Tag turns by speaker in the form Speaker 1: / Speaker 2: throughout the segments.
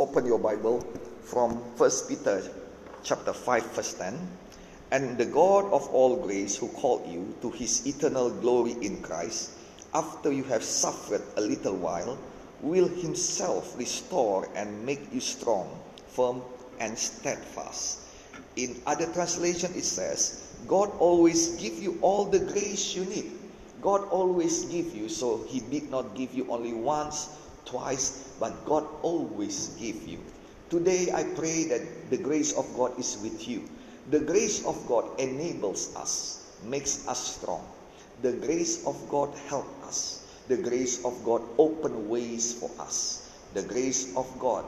Speaker 1: open your Bible from 1 Peter chapter 5 verse 10. And the God of all grace who called you to his eternal glory in Christ, after you have suffered a little while, will himself restore and make you strong, firm, and steadfast. In other translation it says, God always give you all the grace you need. God always give you, so he did not give you only once, twice, but God always give you. Today I pray that the grace of God is with you. The grace of God enables us, makes us strong. The grace of God help us. The grace of God open ways for us. The grace of God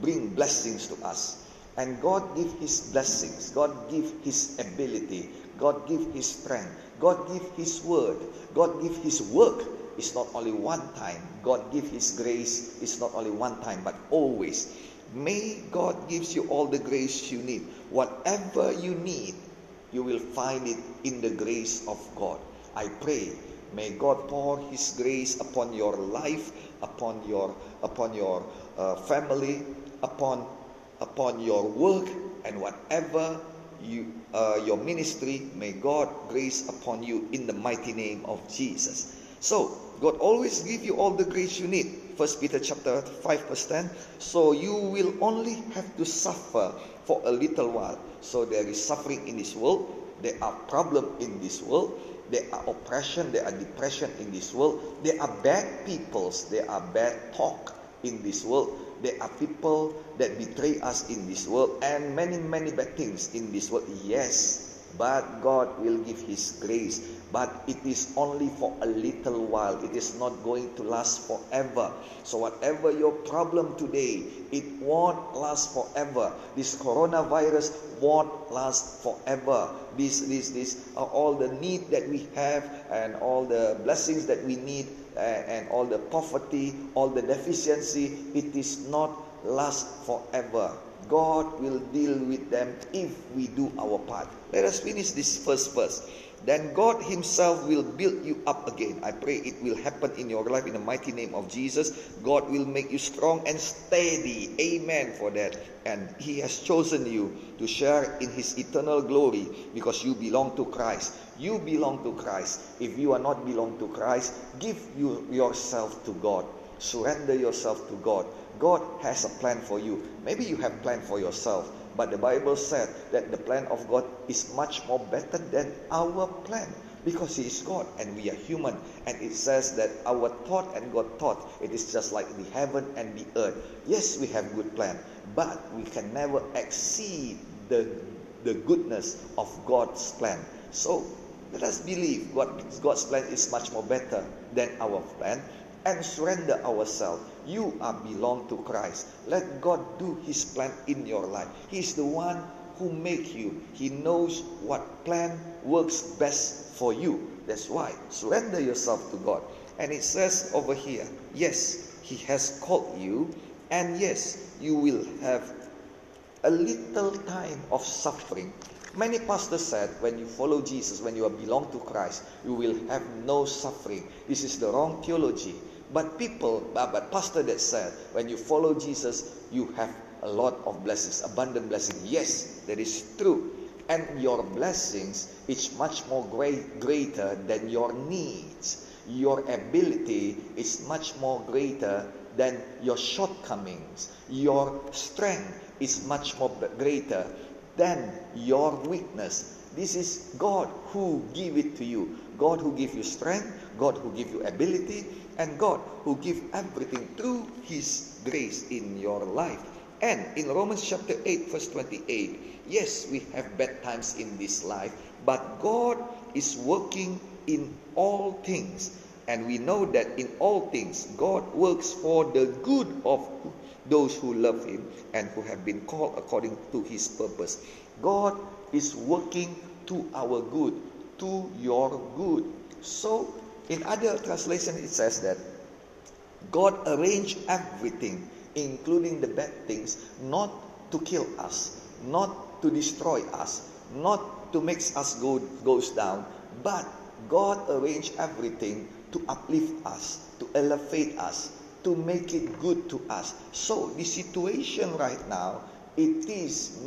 Speaker 1: bring blessings to us. And God give his blessings. God give his ability. God give his strength. God give his word. God give his work. It's not only one time. God give his grace. It's not only one time, but always. May God gives you all the grace you need. Whatever you need, you will find it in the grace of God. I pray may God pour his grace upon your life, upon your upon your uh, family, upon upon your work and whatever you uh, your ministry may god grace upon you in the mighty name of jesus so god always give you all the grace you need. First peter chapter 5 verse 10 so you will only have to suffer for a little while. So there is suffering in this world. There are problem in this world. There are oppression. There are depression in this world. There are bad peoples. There are bad talk in this world. There are people that betray us in this world. And many, many bad things in this world. Yes, but God will give His grace. But it is only for a little while. It is not going to last forever. So, whatever your problem today, it won't last forever. This coronavirus won't last forever. This, this, this, uh, all the need that we have and all the blessings that we need and all the poverty, all the deficiency, it is not last forever. God will deal with them if we do our part. Let us finish this first verse. Then God Himself will build you up again. I pray it will happen in your life in the mighty name of Jesus. God will make you strong and steady. Amen for that. And He has chosen you to share in His eternal glory because you belong to Christ. You belong to Christ. If you are not belong to Christ, give you yourself to God. Surrender yourself to God. God has a plan for you. Maybe you have plan for yourself. But the Bible said that the plan of God is much more better than our plan because He is God and we are human. And it says that our thought and God thought, it is just like the heaven and the earth. Yes, we have good plan, but we can never exceed the, the goodness of God's plan. So let us believe God, God's plan is much more better than our plan and surrender ourselves. You are belong to Christ. Let God do his plan in your life. He is the one who make you. He knows what plan works best for you. That's why surrender yourself to God. And it says over here, yes, he has called you and yes, you will have a little time of suffering. Many pastors said when you follow Jesus, when you belong to Christ, you will have no suffering. This is the wrong theology. But people, uh, but pastor that said, when you follow Jesus, you have a lot of blessings, abundant blessings. Yes, that is true. And your blessings is much more great, greater than your needs. Your ability is much more greater than your shortcomings. Your strength is much more greater than your weakness. This is God who give it to you. God who give you strength, God who give you ability, and God who give everything through His grace in your life. And in Romans chapter 8, verse 28, yes, we have bad times in this life, but God is working in all things. And we know that in all things, God works for the good of those who love Him and who have been called according to His purpose. God is working to our good, to your good. So in other translation, it says that God arranged everything, including the bad things, not to kill us, not to destroy us, not to make us go goes down, but God arranged everything to uplift us, to elevate us, to make it good to us. So the situation right now, it is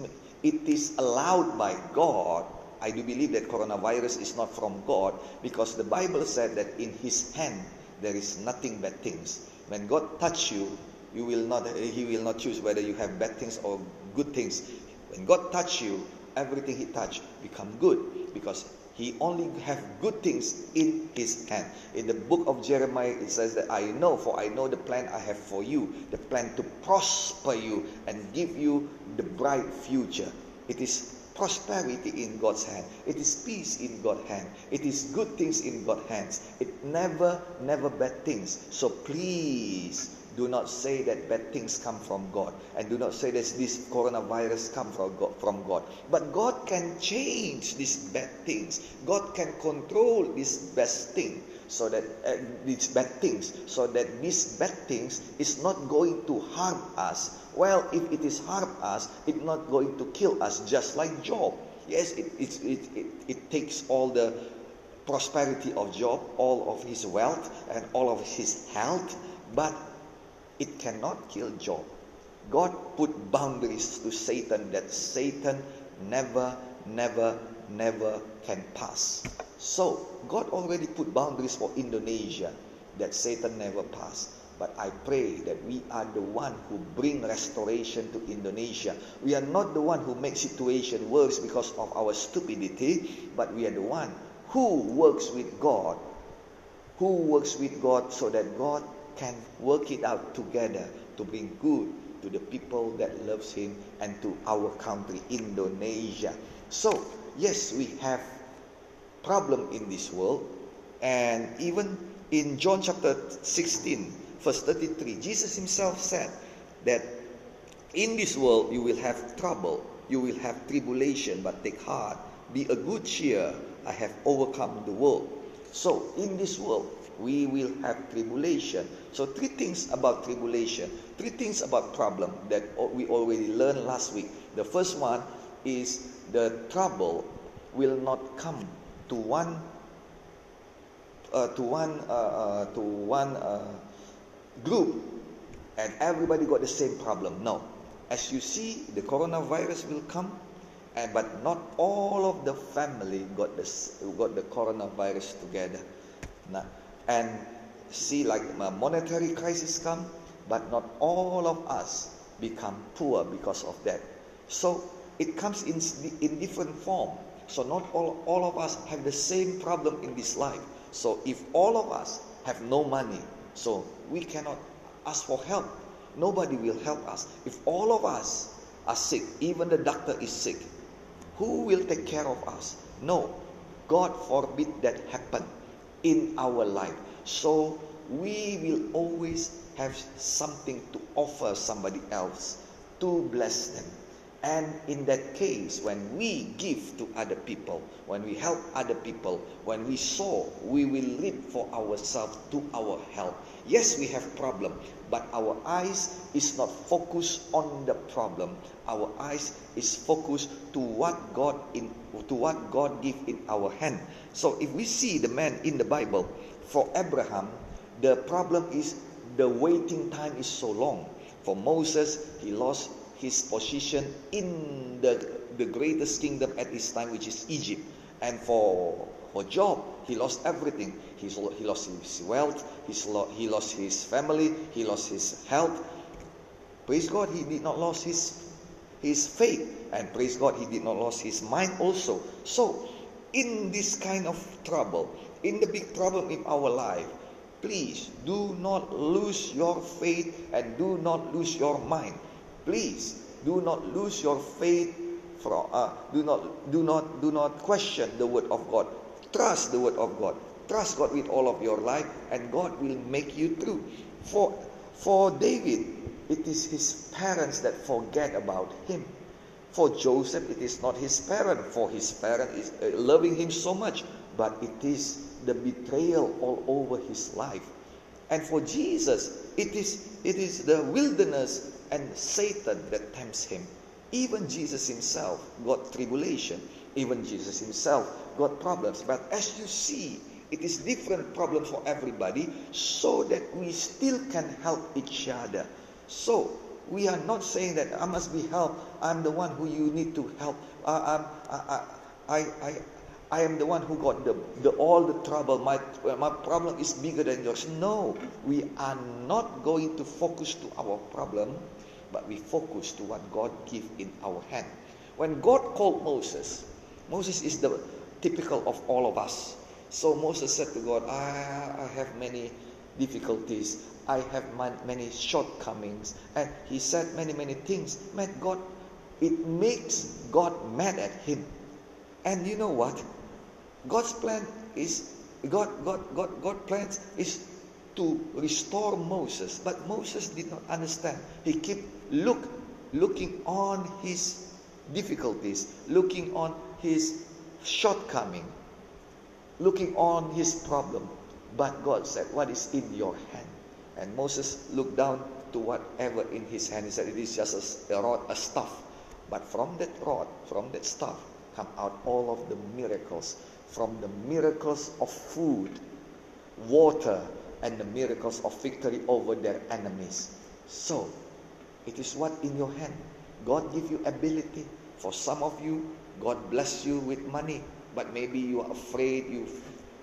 Speaker 1: it is allowed by God. I do believe that coronavirus is not from God because the Bible said that in His hand there is nothing bad things. When God touch you, you will not eh, He will not choose whether you have bad things or good things. When God touch you, everything He touch become good because he only have good things in his hand. In the book of Jeremiah, it says that I know, for I know the plan I have for you, the plan to prosper you and give you the bright future. It is prosperity in God's hand. It is peace in God's hand. It is good things in God's hands. It never, never bad things. So please do not say that bad things come from God. And do not say that this coronavirus come from God, from God. But God can change these bad things. God can control this best thing so that uh, these bad things so that these bad things is not going to harm us well if it is harm us it's not going to kill us just like job yes it, it, it, it, it takes all the prosperity of job all of his wealth and all of his health but it cannot kill Job. God put boundaries to Satan that Satan never, never, never can pass. So, God already put boundaries for Indonesia that Satan never pass. But I pray that we are the one who bring restoration to Indonesia. We are not the one who make situation worse because of our stupidity, but we are the one who works with God. Who works with God so that God can work it out together to bring good to the people that loves him and to our country indonesia so yes we have problem in this world and even in john chapter 16 verse 33 jesus himself said that in this world you will have trouble you will have tribulation but take heart be a good cheer i have overcome the world so in this world we will have tribulation. So, three things about tribulation, three things about problem that we already learned last week. The first one is the trouble will not come to one uh, to one uh, uh, to one uh, group and everybody got the same problem. No, as you see, the coronavirus will come, and but not all of the family got the got the coronavirus together. Now, and see like a monetary crisis come, but not all of us become poor because of that. So it comes in, in different form. So not all, all of us have the same problem in this life. So if all of us have no money, so we cannot ask for help. Nobody will help us. If all of us are sick, even the doctor is sick, who will take care of us? No. God forbid that happen in our life. So we will always have something to offer somebody else to bless them. And in that case, when we give to other people, when we help other people, when we sow, we will reap for ourselves to our help. Yes, we have problem, but our eyes is not focused on the problem. Our eyes is focused to what God in to what God give in our hand. So if we see the man in the Bible, for Abraham, the problem is the waiting time is so long. For Moses, he lost his position in the, the greatest kingdom at this time, which is Egypt. And for, for Job, he lost everything. He's, he lost his wealth, he's lo- he lost his family, he lost his health. Praise God, he did not lose his, his faith. And praise God, he did not lose his mind also. So, in this kind of trouble, in the big problem in our life, please do not lose your faith and do not lose your mind. Please do not lose your faith. From, uh, do not do not do not question the word of God. Trust the word of God. Trust God with all of your life, and God will make you through. For for David, it is his parents that forget about him. For Joseph, it is not his parent, for his parent is uh, loving him so much, but it is the betrayal all over his life. And for Jesus, it is it is the wilderness and Satan that tempts him. Even Jesus himself got tribulation. Even Jesus himself got problems. But as you see It is different problem for everybody so that we still can help each other. So we are not saying that I must be helped. I'm the one who you need to help. Uh, I, I, I, I am the one who got the, the all the trouble. My, my problem is bigger than yours. No, we are not going to focus to our problem, but we focus to what God give in our hand. When God called Moses, Moses is the typical of all of us. So Moses said to God, I, I have many difficulties. I have many shortcomings. And he said many, many things. Man, God, it makes God mad at him. And you know what? God's plan is God, God, God, God plans is to restore Moses, but Moses did not understand. He kept look, looking on his difficulties, looking on his shortcoming, looking on his problem. But God said, What is in your hand? And Moses looked down to whatever in his hand. He said, It is just a, rod, a staff. But from that rod, from that staff, come out all of the miracles. From the miracles of food, water, and the miracles of victory over their enemies. So, it is what in your hand. God give you ability. For some of you, God bless you with money, but maybe you are afraid, you,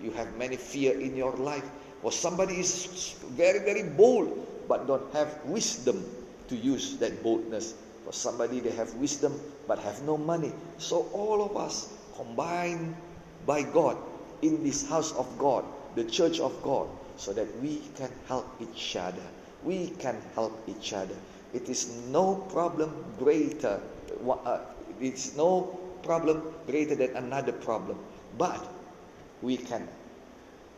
Speaker 1: you have many fear in your life. Or somebody is very, very bold, but don't have wisdom to use that boldness. For somebody, they have wisdom, but have no money. So all of us combined by God in this house of God, the church of God, so that we can help each other. We can help each other. It is no problem greater. Uh, it's no problem greater than another problem. But we can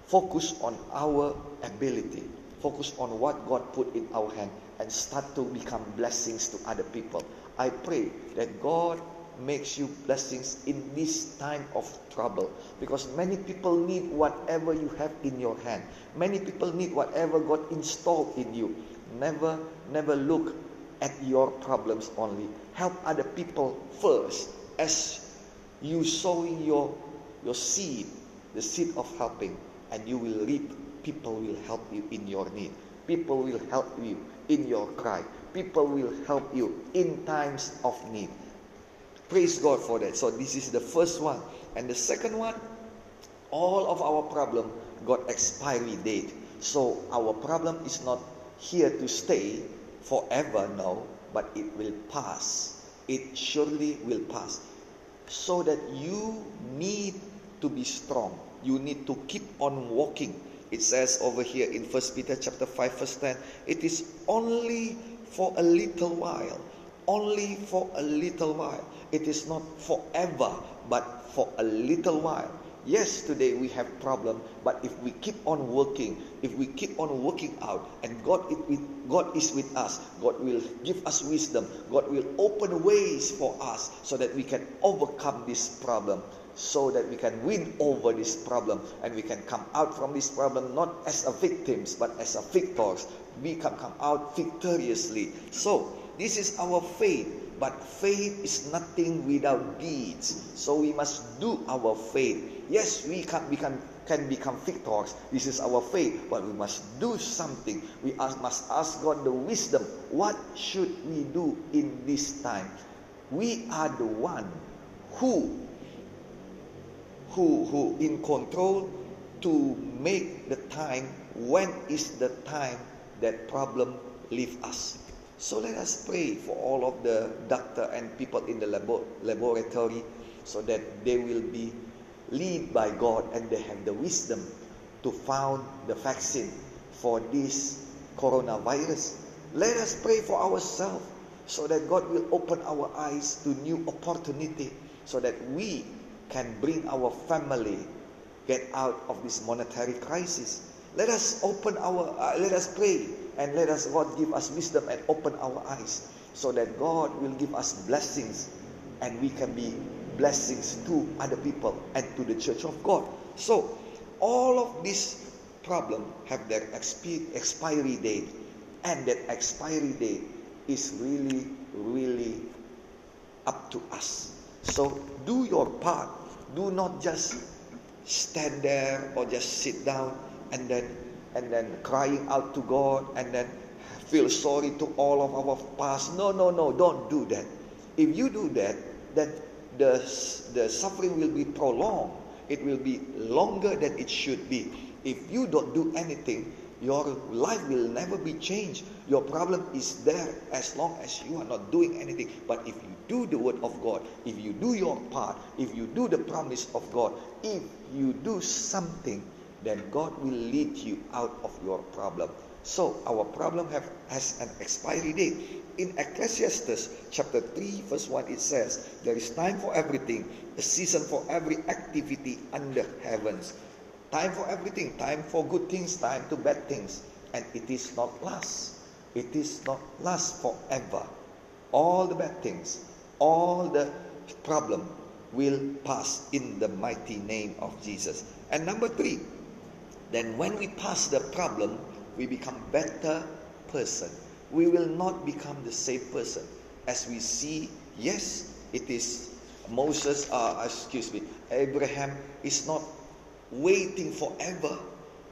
Speaker 1: focus on our ability, focus on what God put in our hand, and start to become blessings to other people. I pray that God makes you blessings in this time of trouble because many people need whatever you have in your hand many people need whatever god installed in you never never look at your problems only help other people first as you sowing your, your seed, the seed of helping, and you will reap. People will help you in your need. People will help you in your cry. People will help you in times of need. Praise God for that. So this is the first one. And the second one, all of our problem got expiry date. So our problem is not here to stay forever, no, but it will pass. It surely will pass so that you need to be strong. You need to keep on walking. It says over here in First Peter chapter 5 verse 10, it is only for a little while. Only for a little while. It is not forever, but for a little while. Yes, today we have problem, but if we keep on working, if we keep on working out, and God God is with us, God will give us wisdom. God will open ways for us so that we can overcome this problem, so that we can win over this problem, and we can come out from this problem not as a victims but as a victors. We can come out victoriously. So this is our faith. But faith is nothing without deeds. So we must do our faith. Yes, we can, can, can become victors. This is our faith. But we must do something. We ask, must ask God the wisdom. What should we do in this time? We are the one who, who, who in control to make the time. When is the time that problem leave us? So let us pray for all of the doctor and people in the labo- laboratory so that they will be led by God and they have the wisdom to found the vaccine for this coronavirus. Let us pray for ourselves so that God will open our eyes to new opportunity so that we can bring our family get out of this monetary crisis. Let us open our uh, let us pray and let us, God, give us wisdom and open our eyes so that God will give us blessings and we can be blessings to other people and to the church of God. So, all of these problems have their expiry date, and that expiry date is really, really up to us. So, do your part. Do not just stand there or just sit down and then and then crying out to God and then feel sorry to all of our past. No, no, no, don't do that. If you do that, then the, the suffering will be prolonged. It will be longer than it should be. If you don't do anything, your life will never be changed. Your problem is there as long as you are not doing anything. But if you do the word of God, if you do your part, if you do the promise of God, if you do something, then God will lead you out of your problem. So our problem have, has an expiry date. In Ecclesiastes chapter 3 verse 1 it says, There is time for everything, a season for every activity under heavens. Time for everything, time for good things, time to bad things. And it is not last. It is not last forever. All the bad things, all the problem will pass in the mighty name of Jesus. And number three, then when we pass the problem, we become better person. We will not become the same person. As we see, yes, it is Moses, uh, excuse me, Abraham is not waiting forever.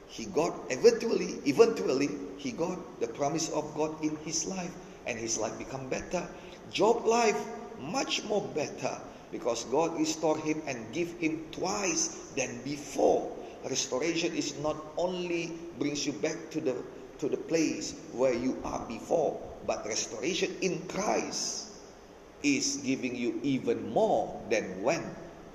Speaker 1: He got eventually, eventually, he got the promise of God in his life, and his life become better. Job life much more better because God restored him and give him twice than before. Restoration is not only brings you back to the to the place where you are before, but restoration in Christ is giving you even more than when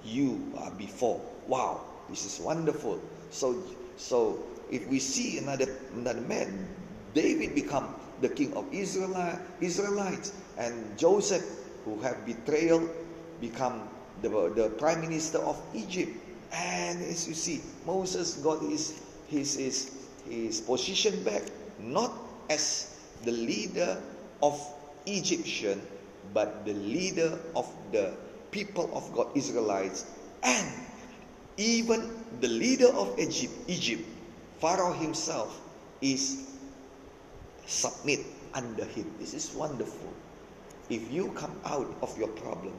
Speaker 1: you are before. Wow, this is wonderful. So so if we see another another man, David become the king of Israel, Israelites, and Joseph, who have betrayal, become the, the prime minister of Egypt. And as you see, Moses got his, his, his, his position back, not as the leader of Egyptian, but the leader of the people of God, Israelites, and even the leader of Egypt, Egypt, Pharaoh himself, is submit under him. This is wonderful. If you come out of your problem,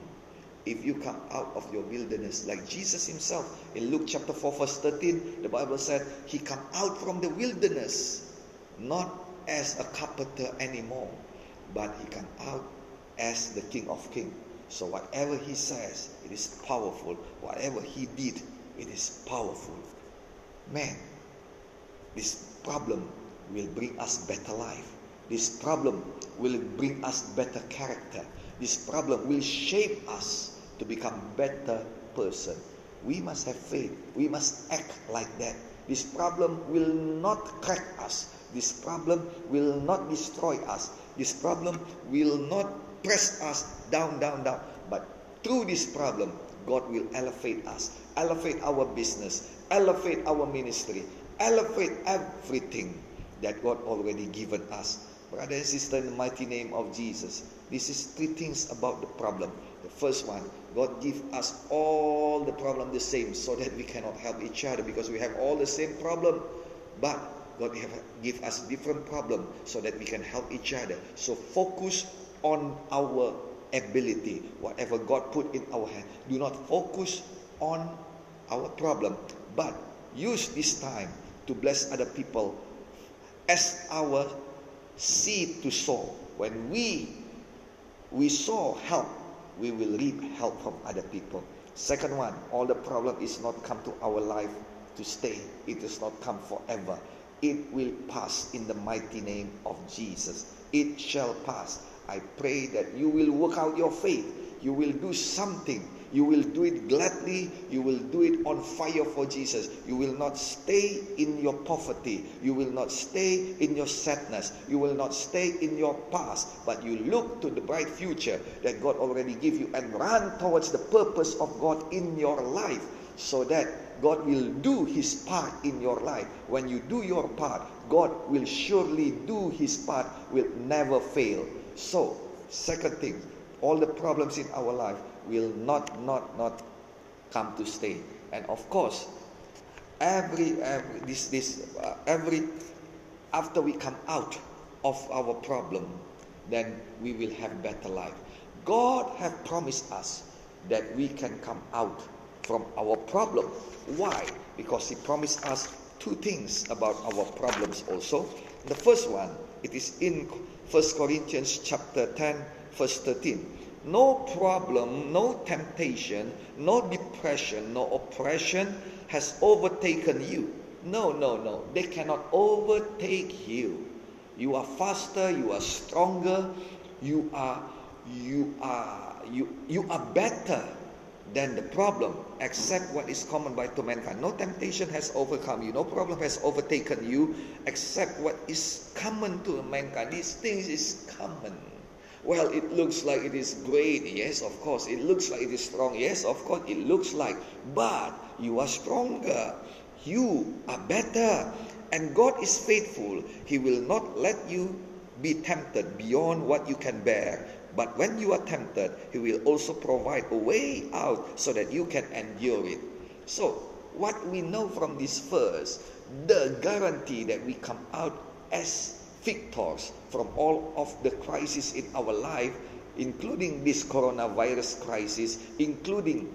Speaker 1: if you come out of your wilderness, like Jesus himself in Luke chapter 4, verse 13, the Bible said he come out from the wilderness not as a carpenter anymore, but he come out as the King of Kings. So whatever he says, it is powerful. Whatever he did, it is powerful. Man, this problem will bring us better life. This problem will bring us better character. This problem will shape us to become better person. We must have faith. We must act like that. This problem will not crack us. This problem will not destroy us. This problem will not press us down, down, down. But through this problem, God will elevate us, elevate our business, elevate our ministry, elevate everything that God already given us. Brother and sister, in the mighty name of Jesus, this is three things about the problem. The first one, God give us all the problem the same so that we cannot help each other because we have all the same problem. But God have, give us different problem so that we can help each other. So focus on our ability, whatever God put in our hand. Do not focus on our problem, but use this time to bless other people as our seed to sow. When we we sow help, we will reap help from other people. Second one, all the problem is not come to our life to stay. It does not come forever. It will pass in the mighty name of Jesus. It shall pass. I pray that you will work out your faith. You will do something you will do it gladly. You will do it on fire for Jesus. You will not stay in your poverty. You will not stay in your sadness. You will not stay in your past. But you look to the bright future that God already give you and run towards the purpose of God in your life so that God will do His part in your life. When you do your part, God will surely do His part, will never fail. So, second thing, all the problems in our life, will not not not come to stay and of course every every this this uh, every after we come out of our problem then we will have better life god have promised us that we can come out from our problem. Why? Because He promised us two things about our problems also. The first one, it is in 1 Corinthians chapter 10, verse 13. No problem, no temptation, no depression, no oppression has overtaken you. No, no, no. They cannot overtake you. You are faster, you are stronger, you are you are you you are better than the problem, except what is common by to mankind. No temptation has overcome you, no problem has overtaken you, except what is common to mankind. These things is common. Well, it looks like it is great. Yes, of course. It looks like it is strong. Yes, of course. It looks like. But you are stronger. You are better. And God is faithful. He will not let you be tempted beyond what you can bear. But when you are tempted, He will also provide a way out so that you can endure it. So, what we know from this verse, the guarantee that we come out as victors from all of the crises in our life, including this coronavirus crisis, including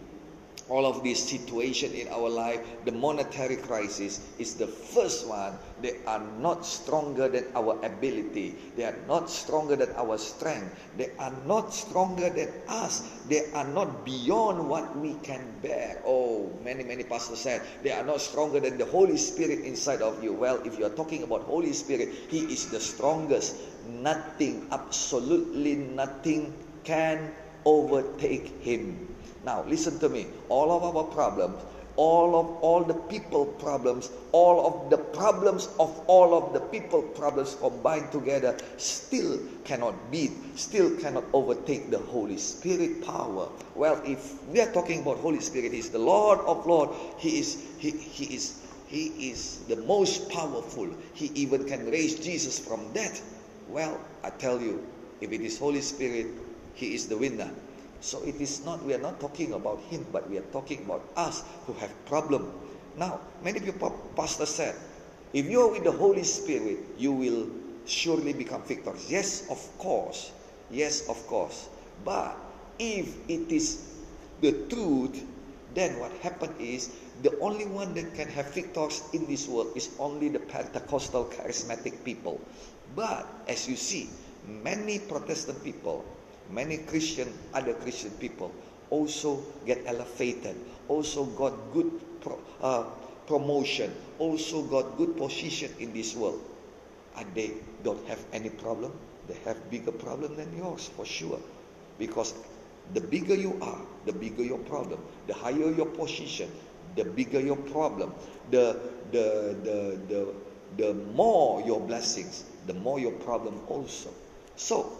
Speaker 1: all of this situation in our life, the monetary crisis is the first one. They are not stronger than our ability. They are not stronger than our strength. They are not stronger than us. They are not beyond what we can bear. Oh, many, many pastors said they are not stronger than the Holy Spirit inside of you. Well, if you are talking about Holy Spirit, He is the strongest. Nothing, absolutely nothing can overtake Him. Now, listen to me. All of our problems, all of all the people problems, all of the problems of all of the people problems combined together still cannot beat, still cannot overtake the Holy Spirit power. Well, if we are talking about Holy Spirit, He's the Lord of Lord. He is He, he is He is the most powerful. He even can raise Jesus from death. Well, I tell you, if it is Holy Spirit, He is the winner. So it is not, we are not talking about him, but we are talking about us who have problem. Now, many people, pastor said, if you are with the Holy Spirit, you will surely become victors. Yes, of course. Yes, of course. But if it is the truth, then what happened is the only one that can have victors in this world is only the Pentecostal charismatic people. But as you see, many Protestant people many Christian, other Christian people also get elevated, also got good pro, uh, promotion, also got good position in this world. And they don't have any problem. They have bigger problem than yours for sure. Because the bigger you are, the bigger your problem. The higher your position, the bigger your problem. The, the, the, the, the more your blessings, the more your problem also. So,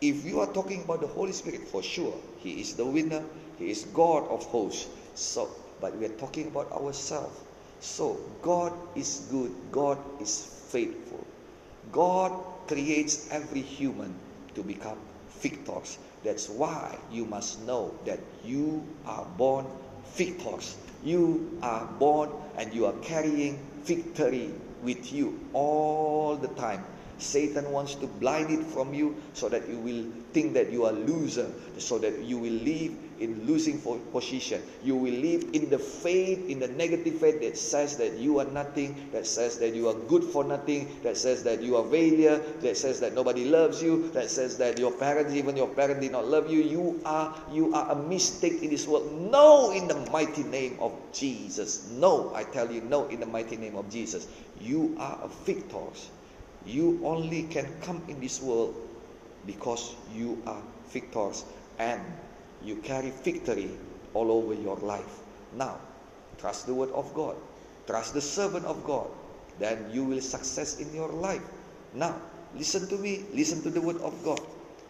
Speaker 1: if you are talking about the Holy Spirit, for sure, He is the winner, He is God of hosts. So, but we are talking about ourselves. So, God is good, God is faithful. God creates every human to become victors. That's why you must know that you are born victors. You are born and you are carrying victory with you all the time. Satan wants to blind it from you so that you will think that you are loser, so that you will live in losing position. You will live in the faith, in the negative faith that says that you are nothing, that says that you are good for nothing, that says that you are failure, that says that nobody loves you, that says that your parents, even your parents did not love you. You are you are a mistake in this world. No, in the mighty name of Jesus. No, I tell you, no, in the mighty name of Jesus. You are a victor. You only can come in this world because you are victors and you carry victory all over your life. Now, trust the word of God. Trust the servant of God. Then you will success in your life. Now, listen to me. Listen to the word of God.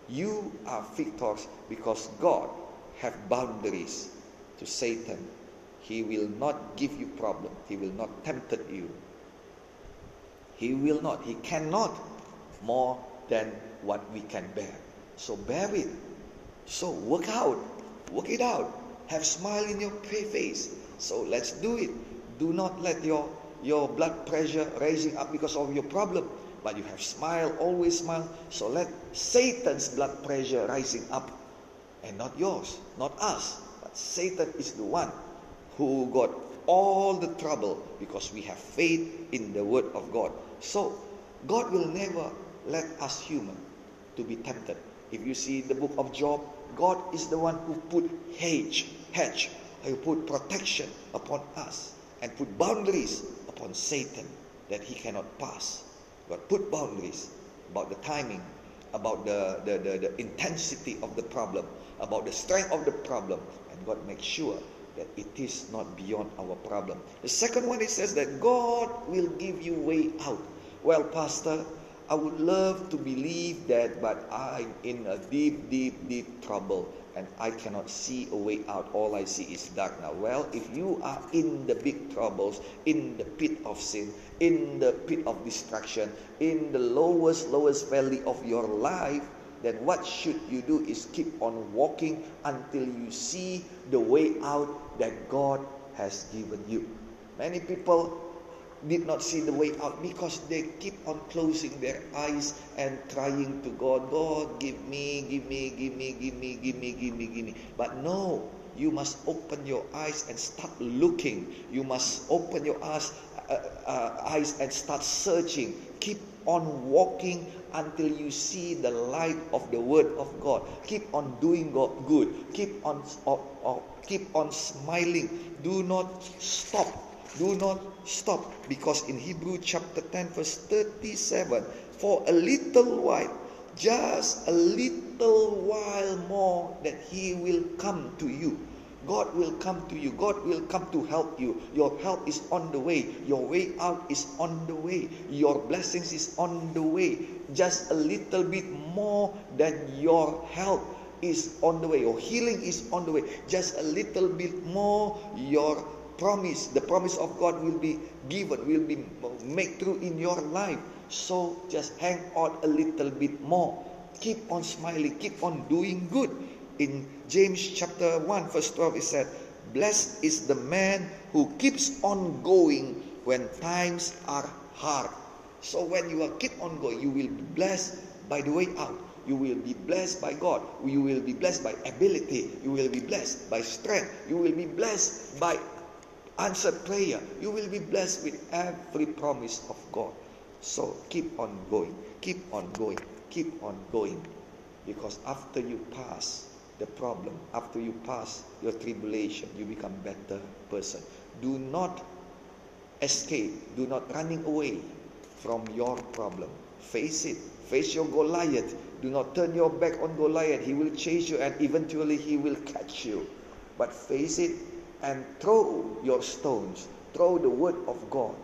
Speaker 1: You are victors because God have boundaries to Satan. He will not give you problem. He will not tempt you. He will not. He cannot more than what we can bear. So bear it. So work out. Work it out. Have smile in your face. So let's do it. Do not let your your blood pressure rising up because of your problem. But you have smile, always smile. So let Satan's blood pressure rising up and not yours, not us. But Satan is the one who got all the trouble because we have faith in the word of God. So, God will never let us human to be tempted. If you see the book of Job, God is the one who put hedge, hedge, who put protection upon us and put boundaries upon Satan that he cannot pass. God put boundaries about the timing, about the, the, the, the intensity of the problem, about the strength of the problem, and God makes sure that it is not beyond our problem. The second one it says that God will give you way out. Well, Pastor, I would love to believe that, but I'm in a deep, deep, deep trouble and I cannot see a way out. All I see is dark now. Well, if you are in the big troubles, in the pit of sin, in the pit of destruction, in the lowest, lowest valley of your life, then what should you do is keep on walking until you see the way out that God has given you. Many people did not see the way out because they keep on closing their eyes and trying to God, God, give me, give me, give me, give me, give me, give me, give me. But no, you must open your eyes and start looking. You must open your eyes, uh, uh, eyes and start searching. Keep on walking until you see the light of the Word of God. Keep on doing God good. Keep on, or, or, keep on smiling. Do not stop do not stop because in Hebrew chapter 10 verse 37 for a little while just a little while more that he will come to you. God will come to you. God will come to help you. Your help is on the way. Your way out is on the way. Your blessings is on the way. Just a little bit more than your help is on the way. Your healing is on the way. Just a little bit more your promise, the promise of God will be given, will be made true in your life. So just hang on a little bit more. Keep on smiling, keep on doing good. In James chapter 1, verse 12, it said, Blessed is the man who keeps on going when times are hard. So when you are keep on going, you will be blessed by the way out. You will be blessed by God. You will be blessed by ability. You will be blessed by strength. You will be blessed by answered prayer. You will be blessed with every promise of God. So keep on going, keep on going, keep on going. Because after you pass the problem, after you pass your tribulation, you become better person. Do not escape, do not running away from your problem. Face it. Face your Goliath. Do not turn your back on Goliath. He will chase you and eventually he will catch you. But face it and throw your stones, throw the word of God,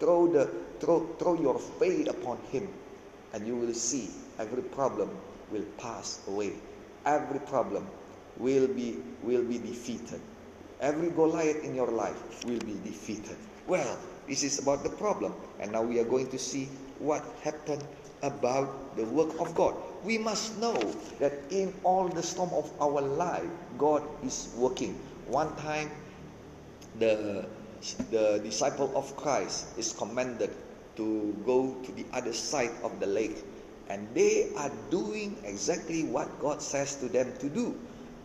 Speaker 1: throw the throw, throw your faith upon him, and you will see every problem will pass away. Every problem will be will be defeated. Every Goliath in your life will be defeated. Well, this is about the problem, and now we are going to see what happened about the work of God. We must know that in all the storm of our life, God is working. One time the, the disciple of Christ is commanded to go to the other side of the lake. And they are doing exactly what God says to them to do.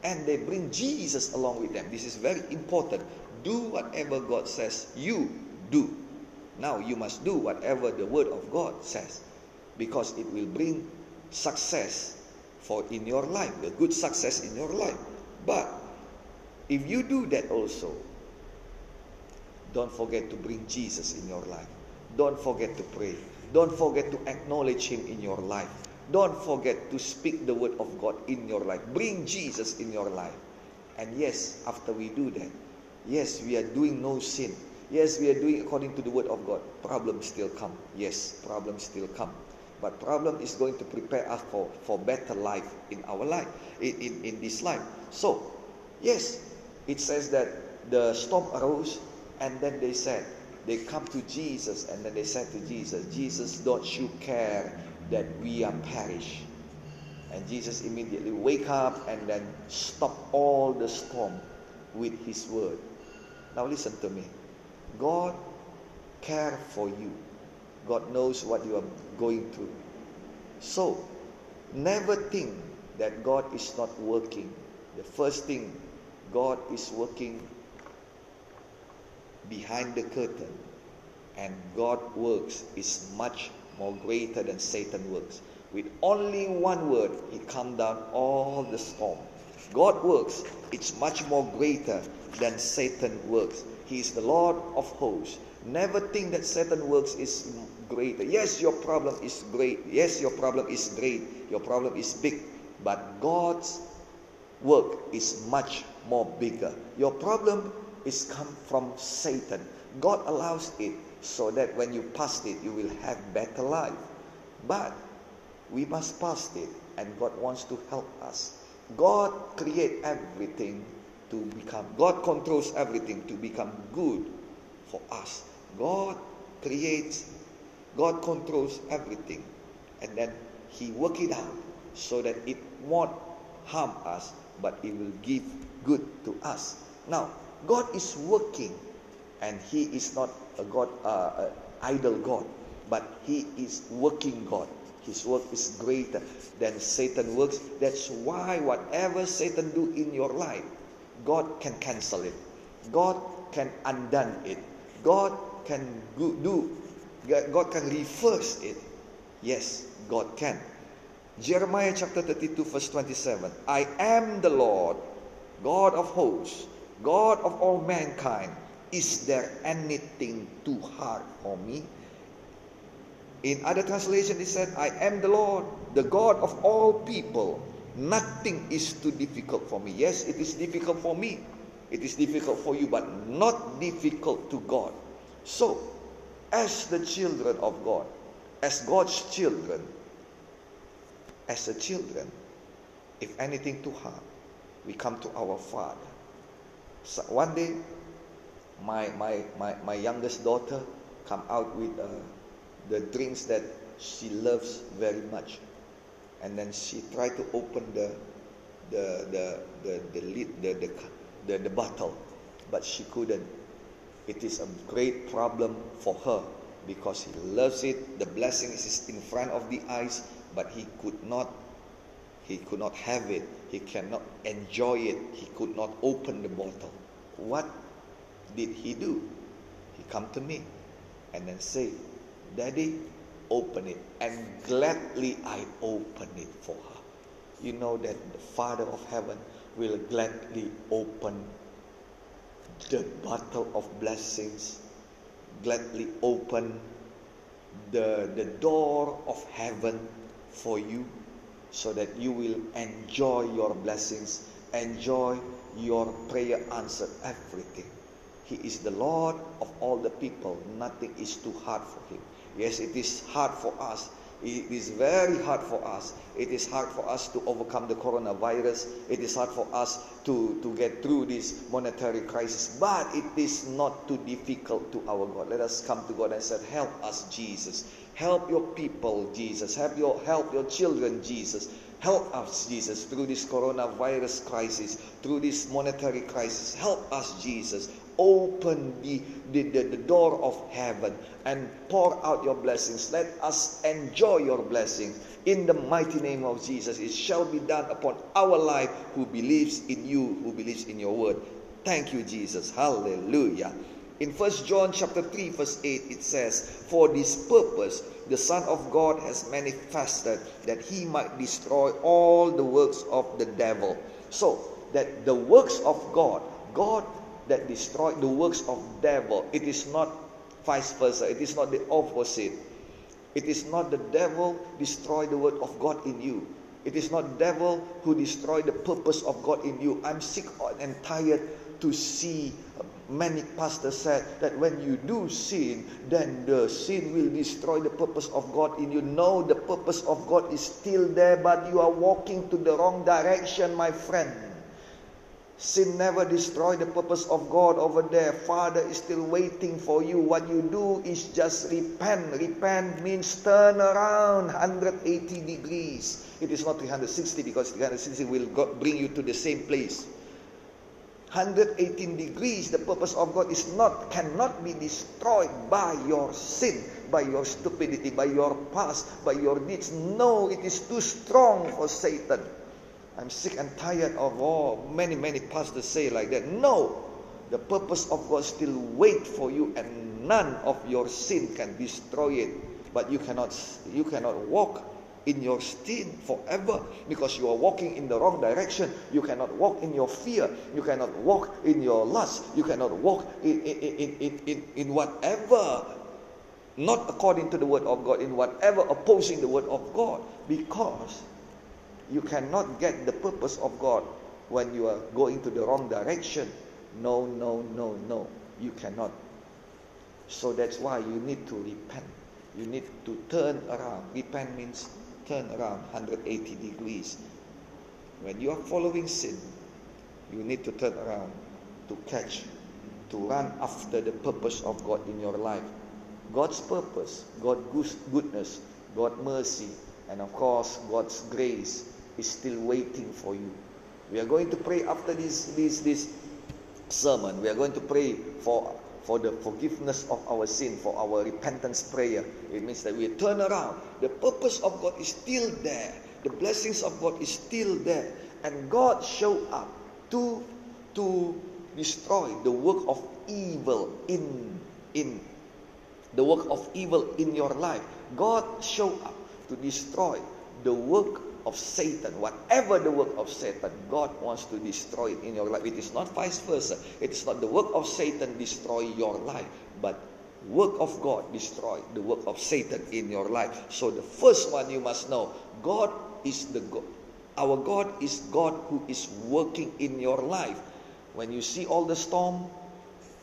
Speaker 1: And they bring Jesus along with them. This is very important. Do whatever God says you do. Now you must do whatever the word of God says because it will bring success for in your life, a good success in your life. But if you do that also, don't forget to bring Jesus in your life. Don't forget to pray. Don't forget to acknowledge Him in your life. Don't forget to speak the word of God in your life. Bring Jesus in your life. And yes, after we do that, yes, we are doing no sin. Yes, we are doing according to the word of God. Problems still come. Yes, problems still come. But problem is going to prepare us for, for better life in our life, in, in, in this life. So, yes, it says that the storm arose and then they said, they come to Jesus and then they said to Jesus, Jesus, don't you care that we are perish? And Jesus immediately wake up and then stop all the storm with his word. Now listen to me. God care for you. God knows what you are going through. So, never think that God is not working. The first thing God is working behind the curtain and God works is much more greater than Satan works. With only one word, he calmed down all the storm. God works, it's much more greater than Satan works. He is the Lord of hosts. Never think that Satan works is greater. Yes, your problem is great. Yes, your problem is great. Your problem is big. But God's work is much more bigger. Your problem is come from Satan. God allows it so that when you pass it, you will have better life. But we must pass it, and God wants to help us. God create everything to become. God controls everything to become good for us. God creates. God controls everything, and then He work it out so that it won't harm us, but it will give good to us. Now, God is working, and He is not a God, uh, idle God, but He is working God. His work is greater than Satan works. That's why whatever Satan do in your life, God can cancel it. God can undone it. God can do. God can reverse it. Yes, God can. Jeremiah chapter 32, verse 27. I am the Lord, God of hosts, God of all mankind. Is there anything too hard for me? In other translation, it said, I am the Lord, the God of all people. Nothing is too difficult for me. Yes, it is difficult for me. It is difficult for you, but not difficult to God. So, as the children of God, as God's children, as the children, if anything too hard, we come to our Father. So one day, my, my, my, my youngest daughter come out with uh, the drinks that she loves very much. And then she tried to open the, the, the, the, the lid, the, the, the, the bottle, but she couldn't. It is a great problem for her because he loves it. The blessing is in front of the eyes, but he could not he could not have it. He cannot enjoy it. He could not open the bottle. What did he do? He come to me and then say, Daddy, open it. And gladly I open it for her. You know that the Father of heaven will gladly open the bottle of blessings, gladly open the, the door of heaven for you so that you will enjoy your blessings, enjoy your prayer answered, everything. He is the Lord of all the people. Nothing is too hard for Him. Yes, it is hard for us. It is very hard for us. It is hard for us to overcome the coronavirus. It is hard for us to, to get through this monetary crisis. But it is not too difficult to our God. Let us come to God and say, Help us, Jesus. Help your people, Jesus. Help your help your children, Jesus. Help us, Jesus, through this coronavirus crisis, through this monetary crisis. Help us, Jesus open the, the, the, the, door of heaven and pour out your blessings. Let us enjoy your blessings. In the mighty name of Jesus, it shall be done upon our life who believes in you, who believes in your word. Thank you, Jesus. Hallelujah. In First John chapter 3, verse 8, it says, For this purpose the Son of God has manifested that he might destroy all the works of the devil. So that the works of God, God that destroyed the works of devil. It is not vice versa. It is not the opposite. It is not the devil destroy the word of God in you. It is not devil who destroy the purpose of God in you. I'm sick and tired to see many pastors said that when you do sin, then the sin will destroy the purpose of God in you. No, the purpose of God is still there, but you are walking to the wrong direction, my friend. Sin never destroy the purpose of God over there. Father is still waiting for you. What you do is just repent. Repent means turn around 180 degrees. It is not 360 because 360 will bring you to the same place. 118 degrees the purpose of god is not cannot be destroyed by your sin by your stupidity by your past by your deeds no it is too strong for satan I'm sick and tired of all many, many pastors say like that. No, the purpose of God still wait for you, and none of your sin can destroy it. But you cannot you cannot walk in your sin forever because you are walking in the wrong direction. You cannot walk in your fear. You cannot walk in your lust. You cannot walk in, in, in, in, in, whatever not according to the word of God, in whatever opposing the word of God, because you cannot get the purpose of God when you are going to the wrong direction. No, no, no, no. You cannot. So that's why you need to repent. You need to turn around. Repent means turn around 180 degrees. When you are following sin, you need to turn around to catch, to run after the purpose of God in your life. God's purpose, God's goodness, God's mercy, and of course God's grace is still waiting for you. We are going to pray after this this this sermon. We are going to pray for for the forgiveness of our sin, for our repentance prayer. It means that we turn around. The purpose of God is still there. The blessings of God is still there. And God showed up to to destroy the work of evil in in the work of evil in your life. God showed up to destroy the work of Satan. Whatever the work of Satan, God wants to destroy it in your life. It is not vice versa. It is not the work of Satan destroy your life, but work of God destroy the work of Satan in your life. So the first one you must know, God is the God. Our God is God who is working in your life. When you see all the storm,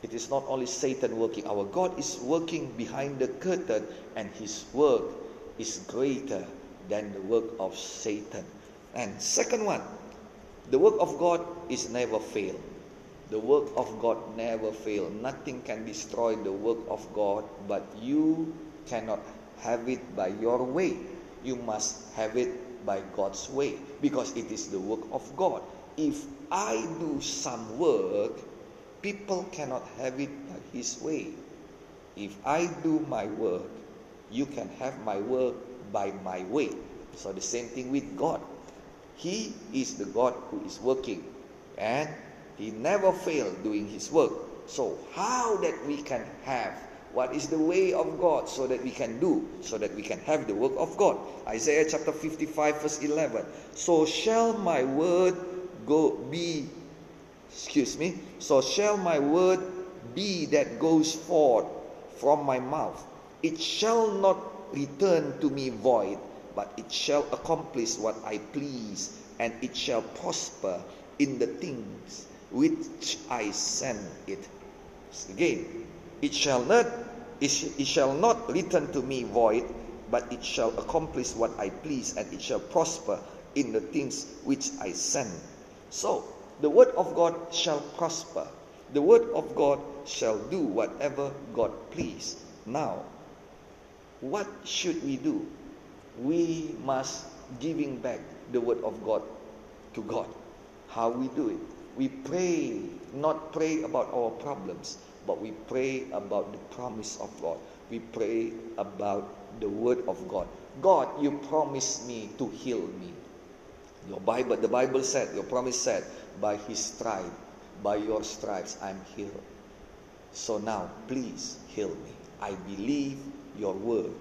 Speaker 1: it is not only Satan working. Our God is working behind the curtain, and his work is greater than the work of Satan. And second one, the work of God is never fail. The work of God never fail. Nothing can destroy the work of God, but you cannot have it by your way. You must have it by God's way because it is the work of God. If I do some work, People cannot have it by His way. If I do my work, you can have my work by my way. So the same thing with God. He is the God who is working and He never failed doing His work. So how that we can have what is the way of God so that we can do, so that we can have the work of God. Isaiah chapter 55, verse 11. So shall my word go be excuse me, so shall my word be that goes forth from my mouth. It shall not return to me void, but it shall accomplish what I please, and it shall prosper in the things which I send it. Again, it shall not it, it shall not return to me void, but it shall accomplish what I please, and it shall prosper in the things which I send. So the word of God shall prosper. The word of God shall do whatever God please. Now, what should we do? We must giving back the word of God to God. How we do it? We pray, not pray about our problems, but we pray about the promise of God. We pray about the word of God. God, you promised me to heal me. Your Bible, the Bible said, your promise said, by his stripe, by your stripes, I'm healed. So now, please heal me. I believe your word.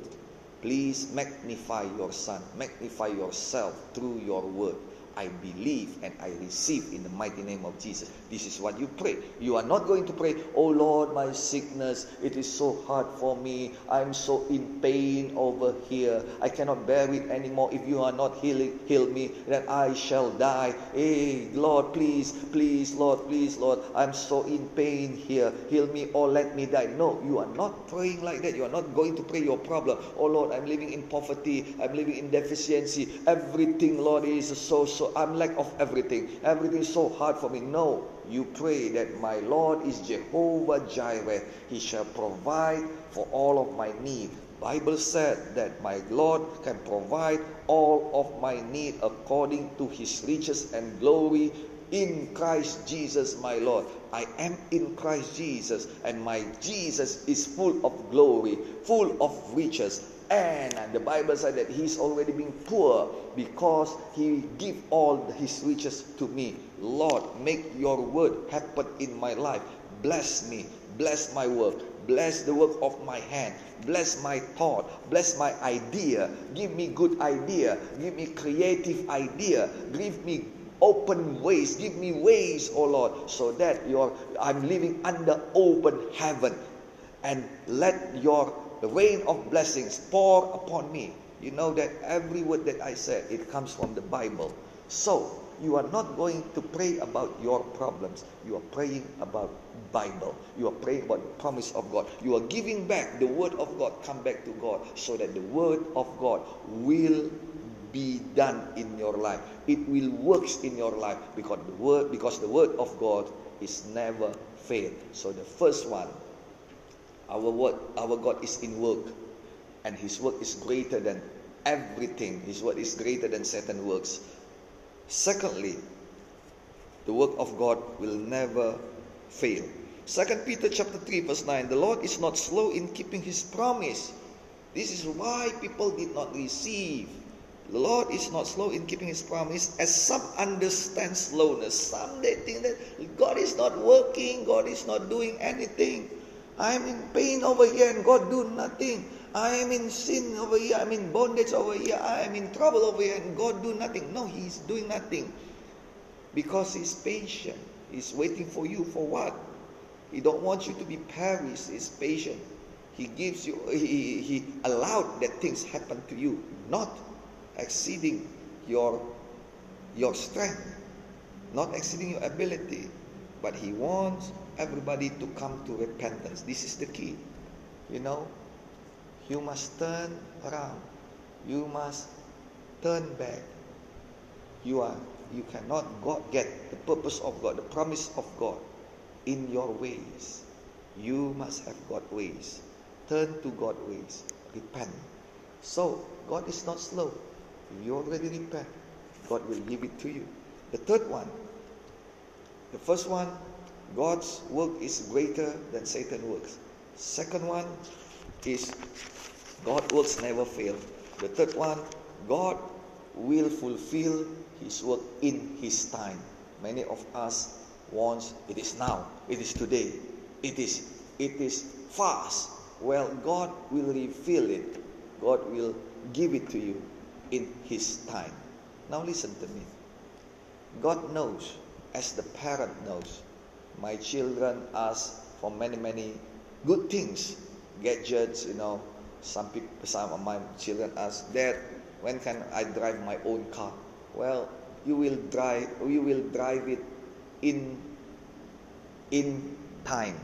Speaker 1: Please magnify your son, magnify yourself through your word. I believe and I receive in the mighty name of Jesus. This is what you pray. You are not going to pray, Oh Lord, my sickness, it is so hard for me. I'm so in pain over here. I cannot bear it anymore. If you are not healing, heal me, then I shall die. Hey, Lord, please, please, Lord, please, Lord, I'm so in pain here. Heal me or let me die. No, you are not praying like that. You are not going to pray your problem. Oh Lord, I'm living in poverty. I'm living in deficiency. Everything, Lord, is so, so so I'm lack of everything. Everything so hard for me. No, you pray that my Lord is Jehovah Jireh. He shall provide for all of my need. Bible said that my Lord can provide all of my need according to his riches and glory in Christ Jesus my Lord. I am in Christ Jesus and my Jesus is full of glory, full of riches And the Bible said that he's already been poor because he give all his riches to me. Lord, make your word happen in my life. Bless me. Bless my work. Bless the work of my hand. Bless my thought. Bless my idea. Give me good idea. Give me creative idea. Give me open ways. Give me ways, oh Lord, so that your I'm living under open heaven. And let your rain of blessings pour upon me. You know that every word that I said, it comes from the Bible. So you are not going to pray about your problems. You are praying about Bible. You are praying about the promise of God. You are giving back the word of God. Come back to God so that the word of God will be done in your life. It will works in your life because the word because the word of God is never failed. So the first one, our word, our God is in work, and His work is greater than everything. His word is greater than Satan works. Secondly, the work of God will never fail. Second Peter chapter 3 verse 9 The Lord is not slow in keeping his promise. This is why people did not receive. The Lord is not slow in keeping his promise as some understand slowness. Some they think that God is not working, God is not doing anything. I'm in pain over here and God do nothing. I am in sin over here, I'm in bondage over here, I am in trouble over here, and God do nothing. No, He's doing nothing. Because He's patient. He's waiting for you for what? He don't want you to be perished. He's patient. He gives you, he, he allowed that things happen to you, not exceeding your, your strength, not exceeding your ability. But He wants everybody to come to repentance. This is the key. You know, you must turn around. You must turn back. You are you cannot God get the purpose of God, the promise of God in your ways. You must have God ways. Turn to God ways. Repent. So God is not slow. If you already repent, God will give it to you. The third one, the first one, God's work is greater than Satan works. Second one is God works never fail. The third one, God will fulfill his work in his time. Many of us wants it is now, it is today, it is it is fast. Well, God will reveal it. God will give it to you in his time. Now listen to me. God knows, as the parent knows, my children ask for many, many good things, gadgets, you know, some people, some of my children ask, Dad, when can I drive my own car? Well, you will drive, you will drive it in, in time.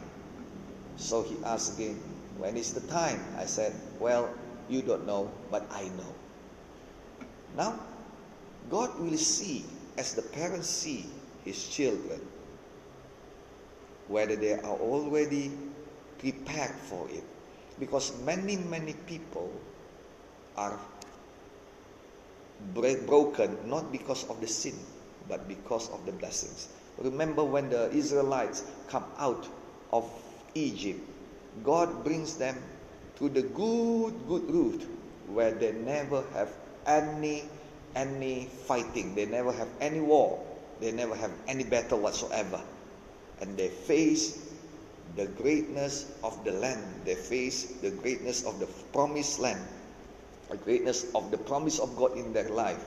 Speaker 1: So he asked again, when is the time? I said, well, you don't know, but I know. Now, God will see, as the parents see his children, whether they are already prepared for it because many, many people are broken not because of the sin, but because of the blessings. Remember when the Israelites come out of Egypt, God brings them to the good, good route where they never have any any fighting, they never have any war, they never have any battle whatsoever. And they face the greatness of the land. They face the greatness of the promised land, the greatness of the promise of God in their life.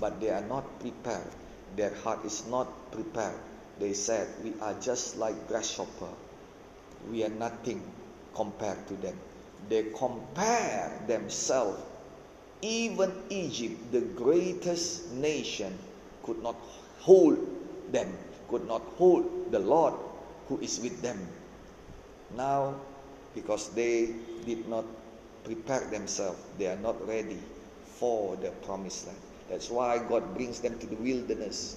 Speaker 1: But they are not prepared. Their heart is not prepared. They said, We are just like grasshopper. We are nothing compared to them. They compare themselves. Even Egypt, the greatest nation, could not hold them, could not hold the Lord who is with them now, because they did not prepare themselves, they are not ready for the promised land. That's why God brings them to the wilderness.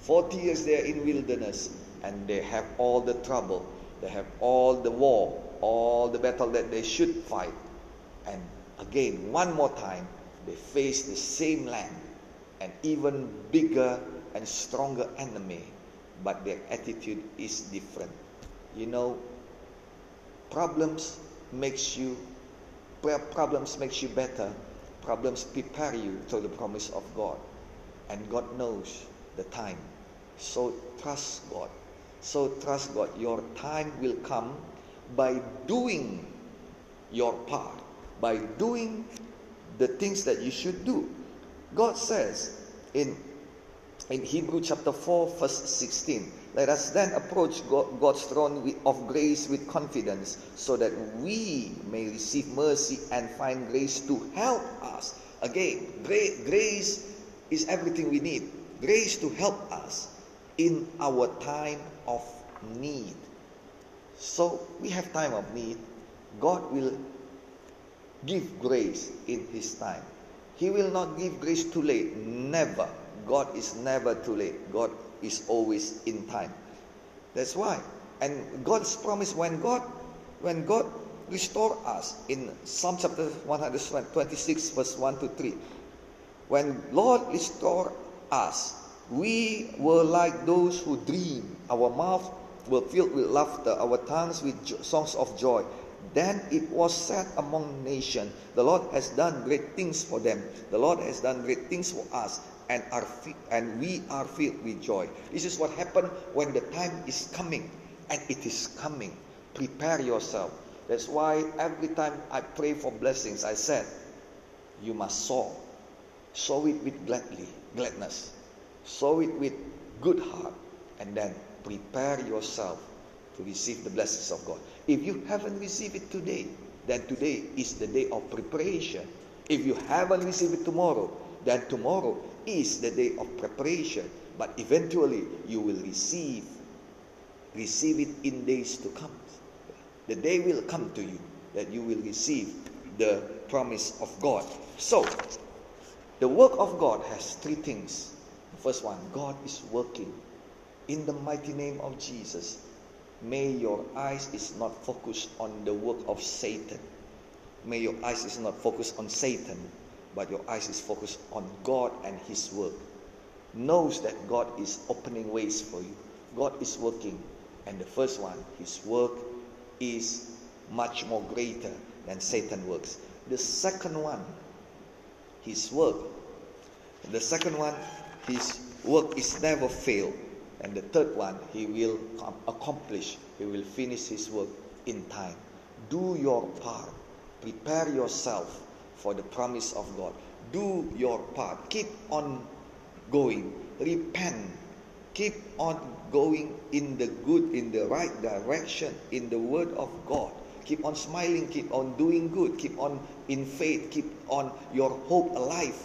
Speaker 1: 40 years they are in wilderness and they have all the trouble. They have all the war, all the battle that they should fight. And again, one more time, they face the same land, an even bigger and stronger enemy, but their attitude is different. You know, problems makes you Problems makes you better. Problems prepare you to the promise of God. And God knows the time. So trust God. So trust God. Your time will come by doing your part, by doing the things that you should do. God says in, in Hebrew chapter 4, verse 16, let us then approach God's throne of grace with confidence so that we may receive mercy and find grace to help us. Again, grace is everything we need. Grace to help us in our time of need. So we have time of need. God will give grace in His time. He will not give grace too late. Never. God is never too late. God is always in time. That's why. And God's promise when God when God restore us in Psalm chapter 126 verse 1 to 3. When Lord restore us, we were like those who dream. Our mouth were filled with laughter, our tongues with songs of joy. Then it was said among nations, The Lord has done great things for them. The Lord has done great things for us, and, are and we are filled with joy. This is what happened when the time is coming, and it is coming. Prepare yourself. That's why every time I pray for blessings, I said, You must sow. Sow it with gladly, gladness. Sow it with good heart, and then prepare yourself to receive the blessings of God. If you haven't received it today, then today is the day of preparation. If you haven't received it tomorrow, then tomorrow is the day of preparation. But eventually you will receive receive it in days to come. The day will come to you that you will receive the promise of God. So, the work of God has three things. The first one, God is working in the mighty name of Jesus. May your eyes is not focused on the work of Satan. May your eyes is not focused on Satan, but your eyes is focused on God and His work. Knows that God is opening ways for you. God is working. And the first one, His work is much more greater than Satan works. The second one, His work. The second one, His work is never failed. And the third one, he will accomplish, he will finish his work in time. Do your part. Prepare yourself for the promise of God. Do your part. Keep on going. Repent. Keep on going in the good, in the right direction, in the word of God. Keep on smiling, keep on doing good, keep on in faith, keep on your hope alive.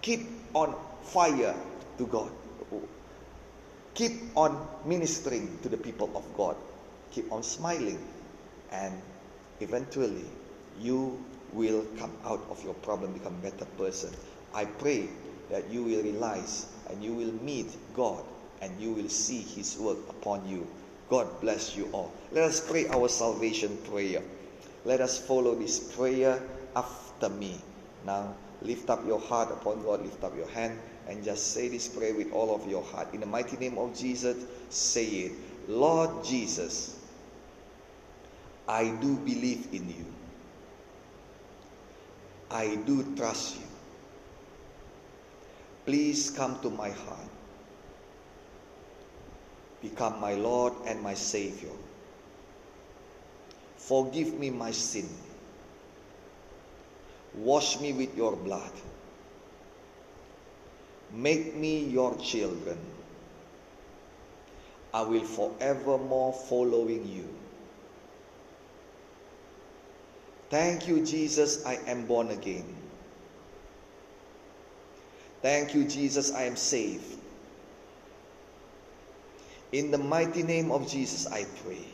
Speaker 1: Keep on fire to God. Keep on ministering to the people of God. Keep on smiling. And eventually, you will come out of your problem, become a better person. I pray that you will realize and you will meet God and you will see His work upon you. God bless you all. Let us pray our salvation prayer. Let us follow this prayer after me. Now, lift up your heart upon God, lift up your hand and just say this prayer with all of your heart. In the mighty name of Jesus, say it. Lord Jesus, I do believe in you. I do trust you. Please come to my heart. Become my Lord and my Savior. Forgive me my sin. Wash me with your blood Make me your children. I will forevermore following you. Thank you, Jesus, I am born again. Thank you, Jesus, I am saved. In the mighty name of Jesus, I pray.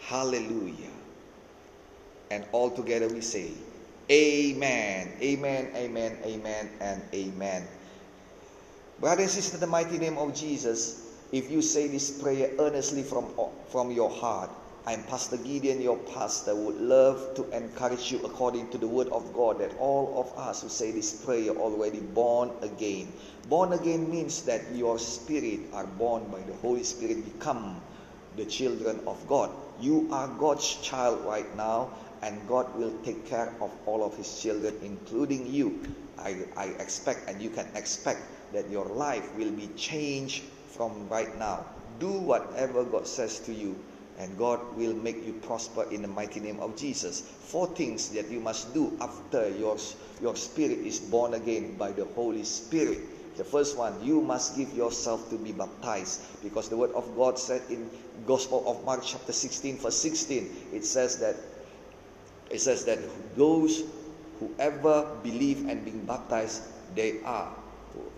Speaker 1: Hallelujah. And all together we say, Amen. Amen, amen, amen, and amen. Brothers and sisters, in the mighty name of Jesus, if you say this prayer earnestly from, from your heart, I'm Pastor Gideon, your pastor, would love to encourage you according to the word of God that all of us who say this prayer already born again. Born again means that your spirit are born by the Holy Spirit, become the children of God. You are God's child right now and God will take care of all of His children, including you. I, I expect, and you can expect, that your life will be changed from right now. Do whatever God says to you, and God will make you prosper in the mighty name of Jesus. Four things that you must do after your, your spirit is born again by the Holy Spirit. The first one, you must give yourself to be baptized because the word of God said in Gospel of Mark chapter 16 verse 16, it says that it says that those whoever believe and being baptized, they are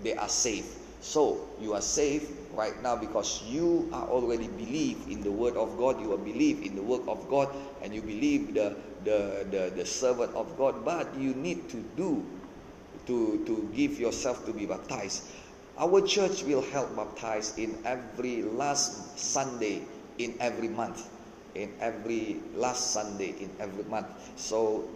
Speaker 1: they are saved. So you are saved right now because you are already believe in the word of God, you are believe in the work of God, and you believe the the, the, the servant of God, but you need to do to, to give yourself to be baptized. Our church will help baptize in every last Sunday in every month. In every last Sunday in every month. So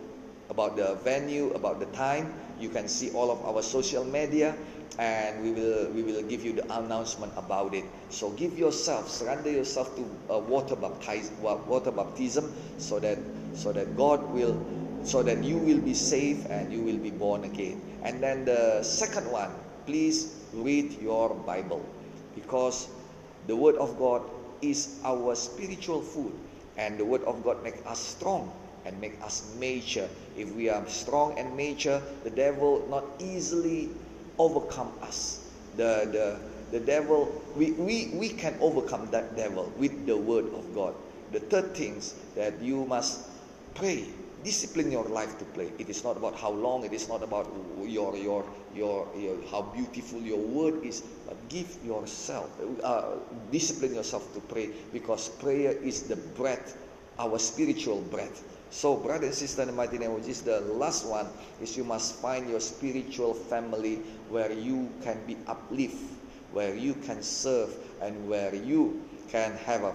Speaker 1: about the venue, about the time, you can see all of our social media and we will we will give you the announcement about it. So give yourself surrender yourself to a water baptize water baptism so that so that god will so that you will be safe and you will be born again. And then the second one please read your bible because the word of god is our spiritual food and the word of god make us strong and make us mature. If we are strong and mature the devil not easily overcome us. The, the, the devil, we, we, we can overcome that devil with the word of God. The third things that you must pray. Discipline your life to pray. It is not about how long, it is not about your, your, your, your how beautiful your word is, but give yourself, uh, discipline yourself to pray because prayer is the breath, our spiritual breath so, brother and sister, in the mighty name of Jesus, the last one is you must find your spiritual family where you can be uplift, where you can serve, and where you can have a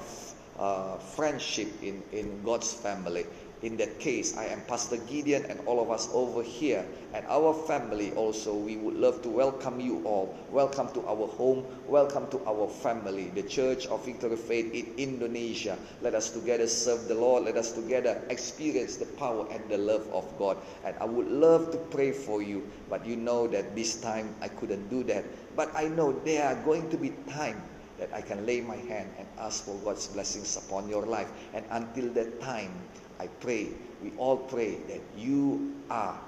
Speaker 1: uh, friendship in, in God's family. In that case, I am Pastor Gideon and all of us over here and our family also. We would love to welcome you all. Welcome to our home. Welcome to our family, the Church of Victory Faith in Indonesia. Let us together serve the Lord. Let us together experience the power and the love of God. And I would love to pray for you, but you know that this time I couldn't do that. But I know there are going to be time that I can lay my hand and ask for God's blessings upon your life. And until that time, I pray, we all pray that you are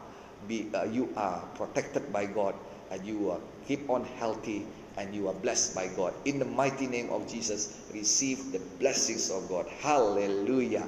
Speaker 1: be uh, you are protected by God and you are keep on healthy and you are blessed by God. In the mighty name of Jesus, receive the blessings of God. Hallelujah.